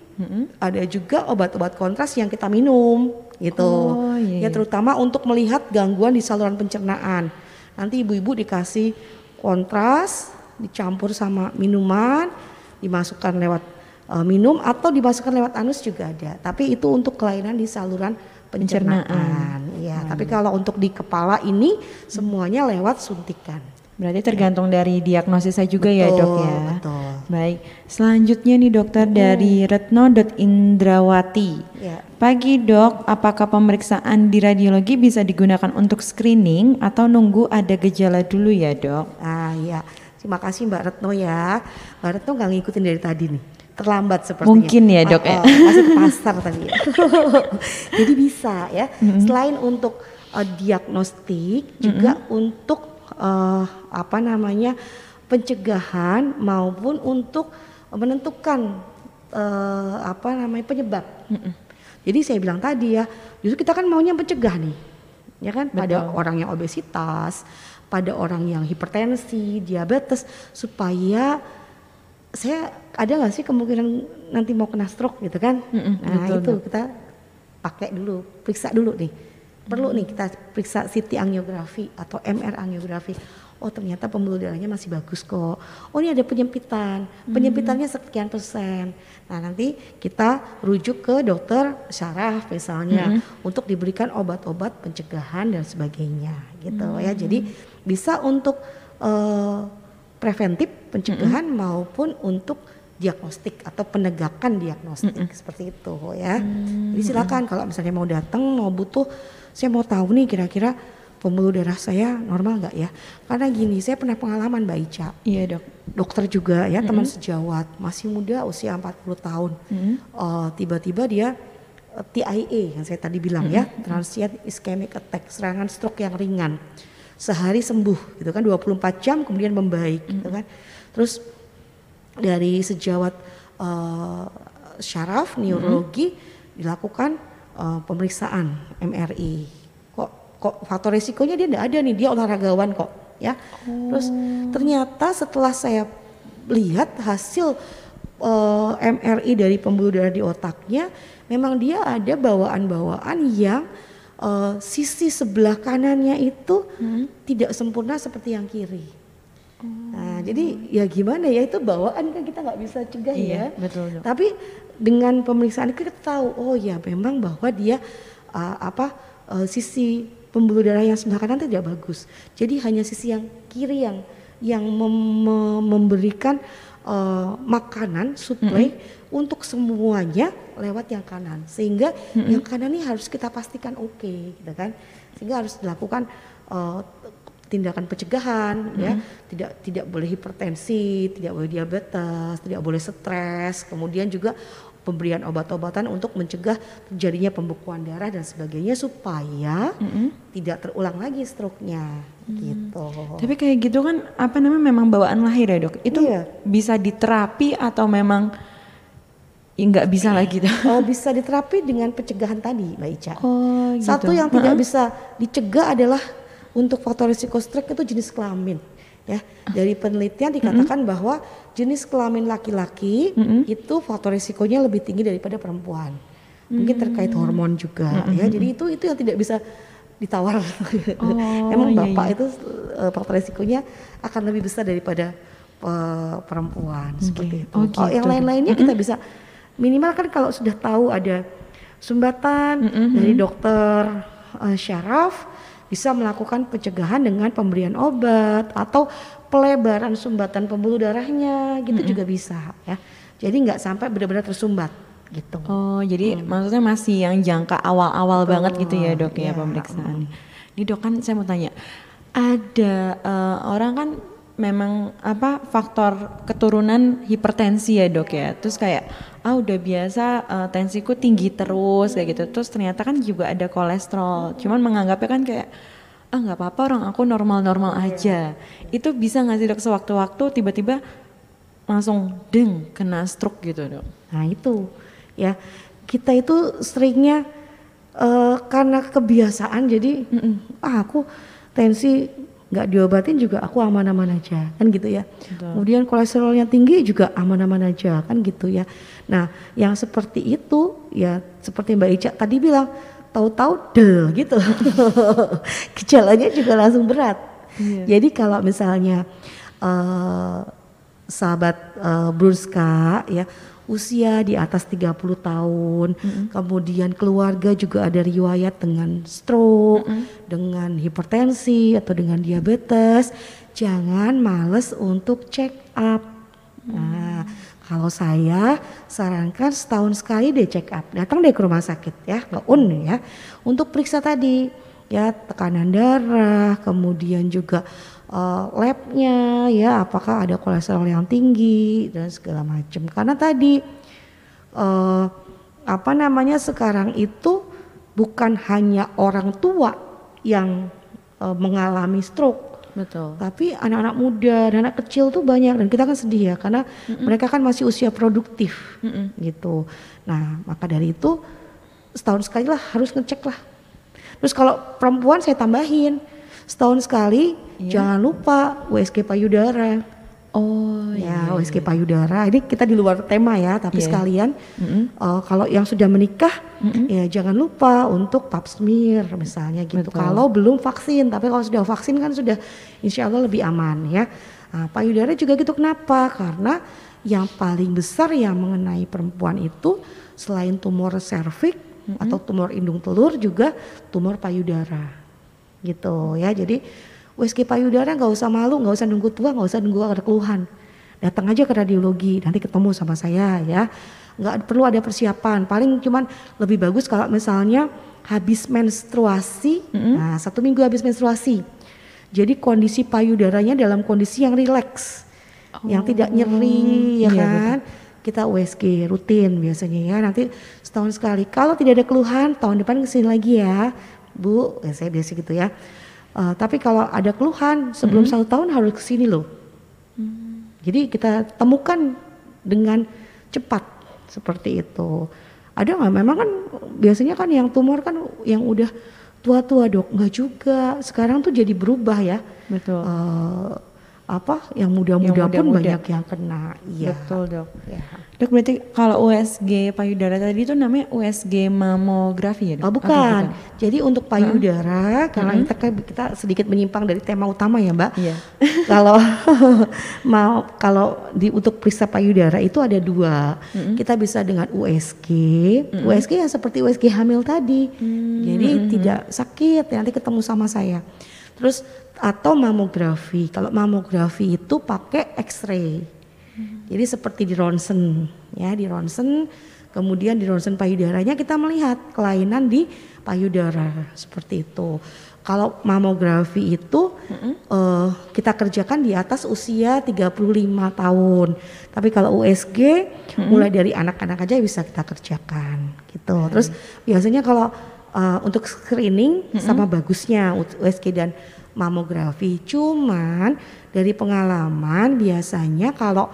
Speaker 2: ada juga obat-obat kontras yang kita minum gitu.
Speaker 1: Oh, iya,
Speaker 2: ya
Speaker 1: iya.
Speaker 2: terutama untuk melihat gangguan di saluran pencernaan. Nanti ibu-ibu dikasih kontras dicampur sama minuman, dimasukkan lewat uh, minum atau dimasukkan lewat anus juga ada. Tapi itu untuk kelainan di saluran pencernaan. Ya, tapi kalau untuk di kepala ini semuanya lewat suntikan.
Speaker 1: Berarti tergantung dari diagnosisnya juga ya dok
Speaker 2: Betul,
Speaker 1: ya.
Speaker 2: betul.
Speaker 1: Baik, selanjutnya nih dokter dari retno.indrawati.
Speaker 2: Ya.
Speaker 1: Pagi dok, apakah pemeriksaan di radiologi bisa digunakan untuk screening atau nunggu ada gejala dulu ya dok?
Speaker 2: Ah ya, terima kasih Mbak Retno ya. Mbak Retno nggak ngikutin dari tadi nih, terlambat sepertinya.
Speaker 1: Mungkin ya, Dok,
Speaker 2: Ah,
Speaker 1: ya.
Speaker 2: ah, masih ke pasar tadi. Jadi bisa ya. Selain untuk eh, diagnostik, juga untuk eh, apa namanya pencegahan maupun untuk menentukan eh, apa namanya penyebab. Jadi saya bilang tadi ya, justru kita kan maunya mencegah nih, ya kan? Pada orang yang obesitas, pada orang yang hipertensi, diabetes, supaya saya ada nggak sih kemungkinan nanti mau kena stroke gitu kan? nah
Speaker 1: betul,
Speaker 2: itu kita pakai dulu, periksa dulu nih. Perlu nih kita periksa CT angiografi atau MR angiografi. Oh ternyata pembuluh darahnya masih bagus kok. Oh ini ada penyempitan, penyempitannya sekian persen. Nah nanti kita rujuk ke dokter syaraf misalnya untuk diberikan obat-obat pencegahan dan sebagainya gitu ya. Jadi bisa untuk eh, preventif pencegahan maupun untuk diagnostik atau penegakan diagnostik seperti itu ya. Jadi silakan kalau misalnya mau datang mau butuh saya mau tahu nih kira-kira pembuluh darah saya normal nggak ya? Karena gini saya pernah pengalaman Mbak Ica.
Speaker 1: Iya dok.
Speaker 2: dokter juga ya teman sejawat. Masih muda usia 40 tahun. Eh, tiba-tiba dia eh, TIA yang saya tadi bilang ya transient ischemic attack serangan stroke yang ringan. Sehari sembuh gitu kan 24 jam kemudian membaik gitu kan. Terus dari sejawat eh, syaraf neurologi dilakukan eh, pemeriksaan MRI kok kok faktor resikonya dia tidak ada nih dia olahragawan kok ya. Terus ternyata setelah saya lihat hasil eh, MRI dari pembuluh darah di otaknya memang dia ada bawaan-bawaan yang eh, sisi sebelah kanannya itu tidak sempurna seperti yang kiri. Nah, jadi ya gimana ya itu bawaan kan kita nggak bisa cegah
Speaker 1: Iya,
Speaker 2: ya.
Speaker 1: betul.
Speaker 2: Tapi dengan pemeriksaan kita tahu oh ya memang bahwa dia uh, apa uh, sisi pembuluh darah yang sebelah kanan tidak bagus. Jadi hanya sisi yang kiri yang yang mem- me- memberikan uh, makanan suplai untuk semuanya lewat yang kanan. Sehingga yang kanan ini harus kita pastikan oke gitu kan. Sehingga harus dilakukan uh, tindakan pencegahan ya tidak tidak boleh hipertensi tidak boleh diabetes tidak boleh stres kemudian juga pemberian obat-obatan untuk mencegah terjadinya pembekuan darah dan sebagainya supaya tidak terulang lagi stroke-nya gitu.
Speaker 1: Tapi kayak gitu kan apa namanya memang bawaan lahir ya dok? Itu
Speaker 2: Iya.
Speaker 1: bisa diterapi atau memang ya nggak bisa lagi tuh?
Speaker 2: Oh, bisa diterapi dengan pencegahan tadi, Mbak Ica.
Speaker 1: Oh gitu.
Speaker 2: Satu yang tidak bisa dicegah adalah untuk faktor risiko stroke itu jenis kelamin. Ya, dari penelitian dikatakan bahwa jenis kelamin laki-laki itu faktor risikonya lebih tinggi daripada perempuan. Mungkin terkait hormon juga ya. Jadi itu itu yang tidak bisa ditawar. Emang
Speaker 1: iya,
Speaker 2: bapak itu eh, faktor risikonya akan lebih besar daripada eh, perempuan seperti itu.
Speaker 1: Oh,
Speaker 2: Kalau yang
Speaker 1: gitu.
Speaker 2: lain-lainnya kita bisa minimal kan kalau sudah tahu ada sumbatan dari dokter eh, syaraf bisa melakukan pencegahan dengan pemberian obat atau pelebaran sumbatan pembuluh darahnya gitu juga bisa ya. Jadi nggak sampai benar-benar tersumbat gitu.
Speaker 1: Oh jadi maksudnya masih yang jangka awal-awal banget gitu ya dok ya
Speaker 2: Iya,
Speaker 1: pemeriksaan. Ini dok kan saya mau tanya, ada eh, orang kan memang apa faktor keturunan hipertensi ya dok ya. Terus kayak ah udah biasa eh, tensiku tinggi terus kayak gitu. Terus ternyata kan juga ada kolesterol. Cuman menganggapnya kan kayak ah nggak apa-apa orang aku normal-normal aja. Itu bisa nggak sih dok sewaktu-waktu tiba-tiba langsung deng kena stroke gitu dok?
Speaker 2: Nah itu ya kita itu seringnya eh, karena kebiasaan jadi ah aku tensi nggak diobatin juga aku aman-aman aja kan gitu ya. Kemudian kolesterolnya tinggi juga aman-aman aja kan gitu ya. Nah yang seperti itu ya seperti Mbak Ica tadi bilang tahu-tahu del gitu gejalanya juga langsung berat. Jadi kalau misalnya eh, sahabat eh, Brunska ya usia di atas 30 tahun, kemudian keluarga juga ada riwayat dengan stroke, dengan hipertensi atau dengan diabetes, jangan males untuk check up. Nah, kalau saya sarankan setahun sekali deh check up, datang deh ke rumah sakit ya, ke UN ya, untuk periksa tadi ya tekanan darah, kemudian juga eh, labnya ya apakah ada kolesterol yang tinggi dan segala macam. Karena tadi eh, apa namanya sekarang itu bukan hanya orang tua yang eh, mengalami stroke,
Speaker 1: Betul.
Speaker 2: tapi anak-anak muda dan anak kecil tuh banyak dan kita kan sedih ya karena mereka kan masih usia produktif gitu. Nah maka dari itu setahun sekali lah harus ngecek lah. Terus kalau perempuan saya tambahin setahun sekali jangan lupa USG payudara.
Speaker 1: Oh
Speaker 2: Ya USG payudara ini kita di luar tema ya tapi
Speaker 1: Iya.
Speaker 2: sekalian eh, kalau yang sudah menikah ya jangan lupa untuk pap smear misalnya gitu.
Speaker 1: Betul.
Speaker 2: Kalau belum vaksin tapi kalau sudah vaksin kan sudah insya Allah lebih aman ya. Nah, payudara juga gitu kenapa? Karena yang paling besar yang mengenai perempuan itu selain tumor serviks atau tumor indung telur juga tumor payudara gitu ya. Jadi USG payudara nggak usah malu, nggak usah nunggu tua, nggak usah nunggu ada keluhan. Datang aja ke radiologi, nanti ketemu sama saya ya. Nggak perlu ada persiapan, paling cuman lebih bagus kalau misalnya habis menstruasi, nah satu minggu habis menstruasi. Jadi kondisi payudaranya dalam kondisi yang rileks, yang tidak nyeri ya
Speaker 1: iya,
Speaker 2: kan. Kita USG rutin biasanya ya, nanti setahun sekali. Kalau tidak ada keluhan, tahun depan ke sini lagi ya, Bu. Ya, saya biasa gitu ya. Eh, tapi kalau ada keluhan sebelum satu tahun harus ke sini loh. Jadi kita temukan dengan cepat seperti itu. Ada nggak? Memang kan biasanya kan yang tumor kan yang udah tua-tua dok, nggak juga. Sekarang tuh jadi berubah ya.
Speaker 1: Betul.
Speaker 2: Eh, apa yang muda-muda pun
Speaker 1: muda-muda.
Speaker 2: banyak yang kena. Iya.
Speaker 1: Betul dok.
Speaker 2: Ya.
Speaker 1: Dok berarti kalau USG payudara tadi itu namanya USG mamografi ya dok?
Speaker 2: Oh
Speaker 1: Apa
Speaker 2: bukan. Jadi untuk payudara karena
Speaker 1: Mm-hmm.
Speaker 2: kita kita sedikit menyimpang dari tema utama ya Mbak.
Speaker 1: Iya.
Speaker 2: kalau mau kalau di untuk periksa payudara itu ada dua.
Speaker 1: Mm-hmm.
Speaker 2: Kita bisa dengan USG. USG yang seperti USG hamil tadi.
Speaker 1: Mm-hmm.
Speaker 2: Jadi tidak sakit nanti ketemu sama saya. Terus atau mamografi. Kalau mamografi itu pakai X-ray. Jadi seperti di ronsen, ya di ronsen, kemudian di ronsen payudaranya kita melihat kelainan di payudara seperti itu. Kalau mamografi itu eh, kita kerjakan di atas usia 35 tahun. Tapi kalau USG mulai dari anak-anak aja bisa kita kerjakan gitu. Terus biasanya kalau eh, untuk screening sama bagusnya USG dan mamografi. Cuman dari pengalaman biasanya kalau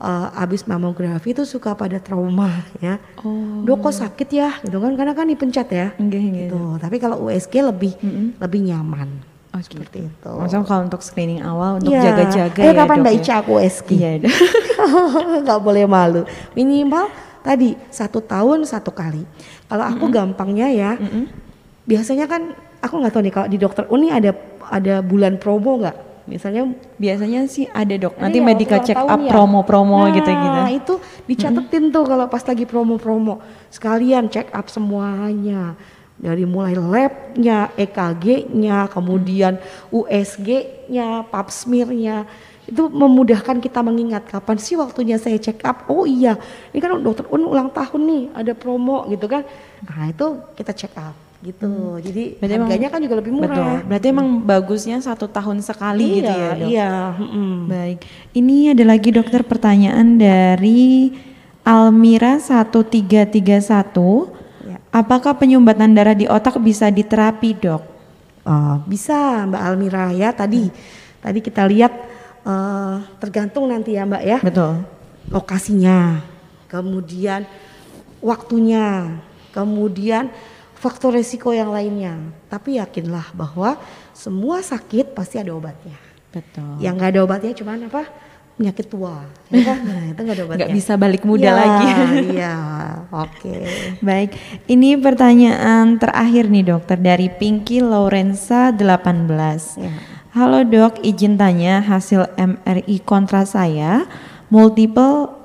Speaker 2: eh, habis mamografi itu suka pada trauma ya.
Speaker 1: Oh.
Speaker 2: Dok kok sakit ya gitu kan karena kan dipencet ya.
Speaker 1: Enggak, enggak.
Speaker 2: Gitu. Tapi kalau USG lebih lebih nyaman.
Speaker 1: Oh,
Speaker 2: seperti itu.
Speaker 1: Maksudnya kalau untuk screening awal untuk
Speaker 2: Iya.
Speaker 1: jaga-jaga
Speaker 2: Eh
Speaker 1: ya
Speaker 2: kapan
Speaker 1: dok
Speaker 2: Mbak
Speaker 1: ya?
Speaker 2: Ica aku USG?
Speaker 1: Iya
Speaker 2: nggak boleh malu. Minimal tadi satu tahun satu kali. Kalau aku gampangnya ya, biasanya kan aku nggak tahu nih kalau di dokter Uni ada ada bulan promo nggak? Misalnya
Speaker 1: Biasanya sih ada dok. Nanti
Speaker 2: Iya,
Speaker 1: medical
Speaker 2: ulang
Speaker 1: check up
Speaker 2: ya.
Speaker 1: promo-promo
Speaker 2: Nah,
Speaker 1: gitu-gitu.
Speaker 2: itu dicatetin tuh kalau pas lagi promo-promo. Sekalian check up semuanya. Dari mulai labnya, EKG-nya, kemudian USG-nya, pap smear-nya. Itu memudahkan kita mengingat kapan sih waktunya saya check up. Oh iya, ini kan dokter Un ulang tahun nih, ada promo gitu kan. Nah itu kita check up gitu. Jadi
Speaker 1: Berarti emang-
Speaker 2: harganya kan juga lebih
Speaker 1: Betul.
Speaker 2: murah.
Speaker 1: Berarti emang bagusnya satu tahun sekali gitu ya dok.
Speaker 2: Iya, mm-mm.
Speaker 1: Baik, ini ada lagi dokter pertanyaan dari Almira 1331.
Speaker 2: Ya.
Speaker 1: Apakah penyumbatan darah di otak bisa diterapi dok?
Speaker 2: Oh, bisa Mbak Almira ya tadi tadi kita lihat eh, tergantung nanti ya Mbak ya
Speaker 1: Betul.
Speaker 2: lokasinya, kemudian waktunya, kemudian faktor resiko yang lainnya. Tapi yakinlah bahwa semua sakit pasti ada obatnya.
Speaker 1: Betul.
Speaker 2: Yang nggak ada obatnya cuman apa? Penyakit tua, ya kan? Nah, itu nggak ada obatnya.
Speaker 1: Nggak bisa balik muda
Speaker 2: Ya,
Speaker 1: lagi.
Speaker 2: Iya, oke.
Speaker 1: Baik, ini pertanyaan terakhir nih dokter dari Pinky Lorenza 18.
Speaker 2: Ya.
Speaker 1: Halo dok, izin tanya hasil MRI kontra saya multiple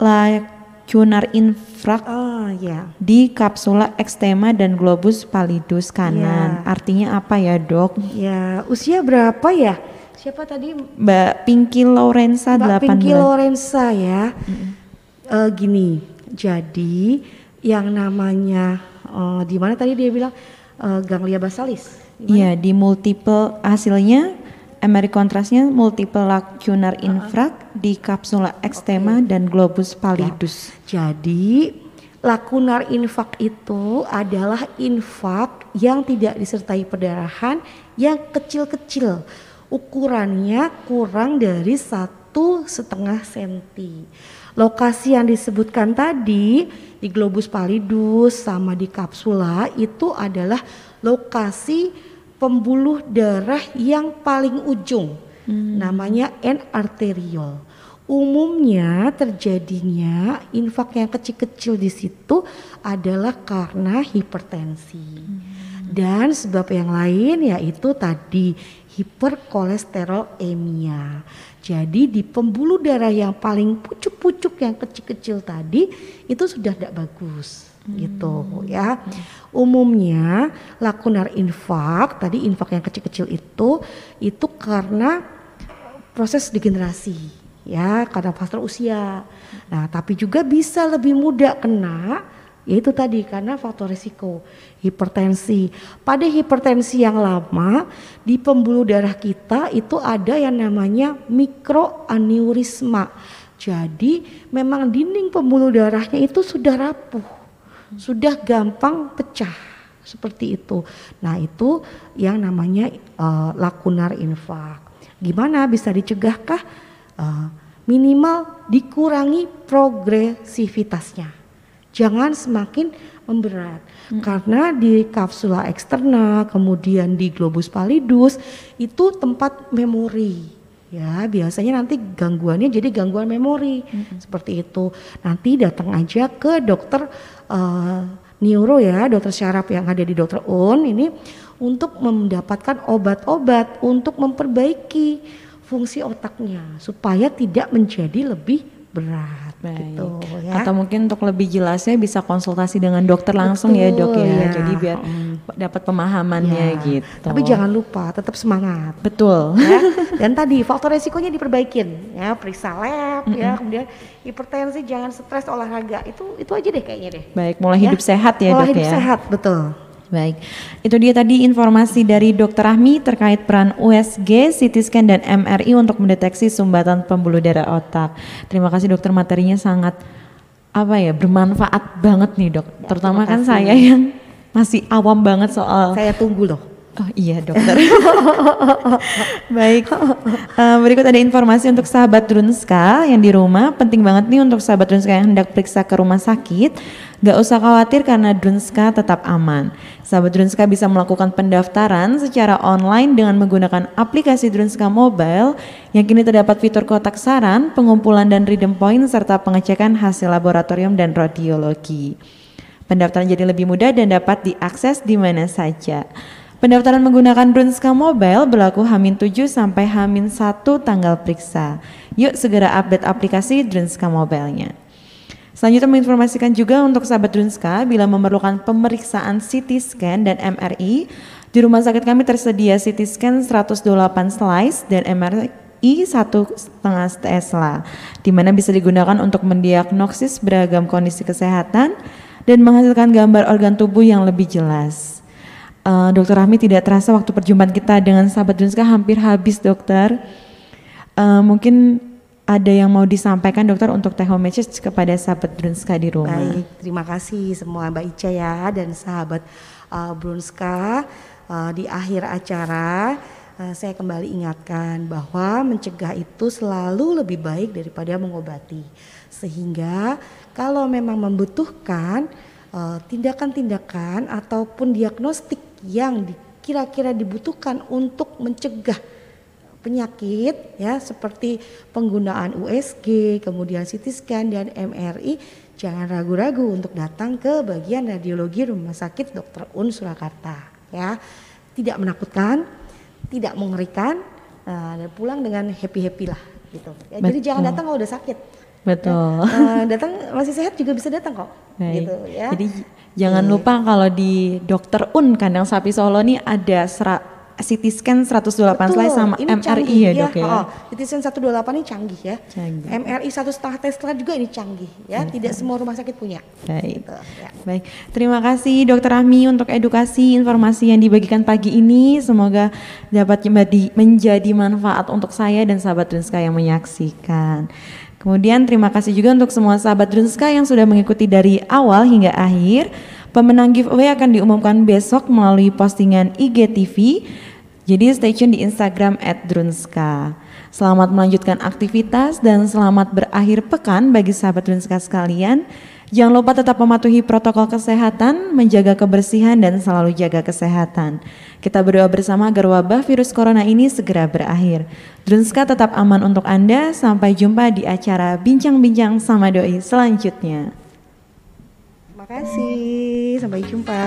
Speaker 1: lacunar infract
Speaker 2: Oh ya.
Speaker 1: di kapsula ekstema dan globus pallidus kanan.
Speaker 2: Iya.
Speaker 1: Artinya apa ya dok?
Speaker 2: Ya, usia berapa ya? Siapa tadi
Speaker 1: Mbak Pinky Lorenza
Speaker 2: Mbak
Speaker 1: 18.
Speaker 2: Pinky Lorenza ya. Eh, gini, jadi yang namanya eh, di mana tadi dia bilang eh, ganglia basalis.
Speaker 1: Iya, di multiple hasilnya MRI kontrasnya multiple lacunar infract di kapsula ekstema dan globus pallidus.
Speaker 2: Jadi lakunar infak itu adalah infak yang tidak disertai perdarahan yang kecil-kecil. Ukurannya kurang dari satu setengah senti. Lokasi yang disebutkan tadi di globus pallidus sama di kapsula itu adalah lokasi pembuluh darah yang paling ujung. Namanya N arteriol. Umumnya terjadinya infak yang kecil-kecil di situ adalah karena hipertensi. Dan sebab yang lain yaitu tadi hiperkolesterolemia. Jadi di pembuluh darah yang paling pucuk-pucuk yang kecil-kecil tadi itu sudah tidak bagus gitu ya. Umumnya lakunar infak, tadi infak yang kecil-kecil itu itu karena proses degenerasi ya karena faktor usia. Nah, tapi juga bisa lebih mudah kena yaitu tadi karena faktor risiko hipertensi. Pada hipertensi yang lama di pembuluh darah kita itu ada yang namanya mikroaneurisma. Jadi memang dinding pembuluh darahnya itu sudah rapuh, sudah gampang pecah seperti itu. Nah itu yang namanya eh, lakunar infak. Gimana bisa dicegahkah? Eh, minimal dikurangi progresivitasnya. Jangan semakin memberat. Karena di kapsula eksterna kemudian di globus pallidus itu tempat memori. Ya biasanya nanti gangguannya jadi gangguan memori. Seperti itu. Nanti datang aja ke dokter eh, neuro ya dokter syaraf yang ada di dokter Un ini untuk mendapatkan obat-obat untuk memperbaiki fungsi otaknya supaya tidak menjadi lebih berat
Speaker 1: Baik.
Speaker 2: gitu ya.
Speaker 1: Atau mungkin untuk lebih jelasnya bisa konsultasi dengan dokter langsung ya dok
Speaker 2: Betul,
Speaker 1: ya.
Speaker 2: ya.
Speaker 1: Jadi biar
Speaker 2: Mm.
Speaker 1: dapat pemahamannya
Speaker 2: Ya,
Speaker 1: gitu.
Speaker 2: Tapi jangan lupa tetap semangat
Speaker 1: betul.
Speaker 2: ya. Dan tadi faktor resikonya diperbaikin ya, periksa lab ya, kemudian hipertensi jangan stres olahraga. Itu itu aja deh kayaknya deh.
Speaker 1: Baik, mulai
Speaker 2: Ya.
Speaker 1: hidup sehat ya
Speaker 2: Pola
Speaker 1: dok
Speaker 2: hidup
Speaker 1: ya.
Speaker 2: sehat, betul.
Speaker 1: Baik, itu dia tadi informasi dari Dr. Rahmi terkait peran USG, CT scan dan MRI untuk mendeteksi sumbatan pembuluh darah otak. Terima kasih dokter, materinya sangat apa ya bermanfaat banget nih dok. Ya, Terutama kan saya yang masih awam banget soal.
Speaker 2: Saya tunggu loh.
Speaker 1: Oh iya dokter. Baik. Uh, berikut ada informasi untuk sahabat Drunska yang di rumah. Penting banget nih untuk sahabat Drunska yang hendak periksa ke rumah sakit. Gak usah khawatir karena Drunska tetap aman. Sahabat Drunska bisa melakukan pendaftaran secara online dengan menggunakan aplikasi Drunska Mobile yang kini terdapat fitur kotak saran, pengumpulan dan redeem point serta pengecekan hasil laboratorium dan radiologi. Pendaftaran jadi lebih mudah dan dapat diakses di mana saja. Pendaftaran menggunakan Drunska Mobile berlaku Hamin 7 sampai Hamin 1 tanggal periksa. Yuk segera update aplikasi Drunska Mobile-nya. Selanjutnya menginformasikan juga untuk sahabat Drunska bila memerlukan pemeriksaan CT scan dan MRI, di rumah sakit kami tersedia CT scan 128 slice dan MRI satu setengah Tesla, di mana bisa digunakan untuk mendiagnosis beragam kondisi kesehatan dan menghasilkan gambar organ tubuh yang lebih jelas. Uh, dokter Rahmi tidak terasa waktu perjumpaan kita dengan sahabat Drunska hampir habis dokter. Uh, mungkin ada yang mau disampaikan dokter untuk teh home message kepada sahabat Brunska di rumah.
Speaker 2: Baik, terima kasih semua Mbak Ica ya dan sahabat uh, Brunska. Uh, di akhir acara uh, saya kembali ingatkan bahwa mencegah itu selalu lebih baik daripada mengobati. Sehingga kalau memang membutuhkan tindakan-tindakan uh, ataupun diagnostik yang kira-kira dibutuhkan untuk mencegah penyakit ya seperti penggunaan USG, kemudian CT scan dan MRI, jangan ragu-ragu untuk datang ke bagian radiologi Rumah Sakit Dr. Un Surakarta ya. Tidak menakutkan, tidak mengerikan uh, dan pulang dengan happy-happy lah gitu. Ya, jadi jangan datang kalau udah sakit.
Speaker 1: Betul.
Speaker 2: Ya, uh, datang masih sehat juga bisa datang kok. Baik. Gitu ya.
Speaker 1: Jadi Jangan hmm. lupa kalau di Dokter Un kandang sapi Solo nih ada serat CT scan 128 Betul, slide sama ini MRI canggih, ya, ya dok ya. Oh,
Speaker 2: CT scan 128 ini canggih ya. Canggih. MRI satu setengah Tesla juga ini canggih ya. Hmm. Tidak semua rumah sakit punya.
Speaker 1: Baik. Gitu, ya. Baik. Terima kasih Dokter Rahmi untuk edukasi informasi yang dibagikan pagi ini. Semoga dapat menjadi, manfaat untuk saya dan sahabat Dunska yang menyaksikan. Kemudian terima kasih juga untuk semua sahabat Drunska yang sudah mengikuti dari awal hingga akhir. Pemenang giveaway akan diumumkan besok melalui postingan IGTV. Jadi stay tune di Instagram @drunska. Selamat melanjutkan aktivitas dan selamat berakhir pekan bagi sahabat Drunska sekalian. Jangan lupa tetap mematuhi protokol kesehatan, menjaga kebersihan dan selalu jaga kesehatan. Kita berdoa bersama agar wabah virus corona ini segera berakhir. Drunska tetap aman untuk Anda. Sampai jumpa di acara Bincang-Bincang sama Doi selanjutnya.
Speaker 2: Terima kasih. Sampai jumpa.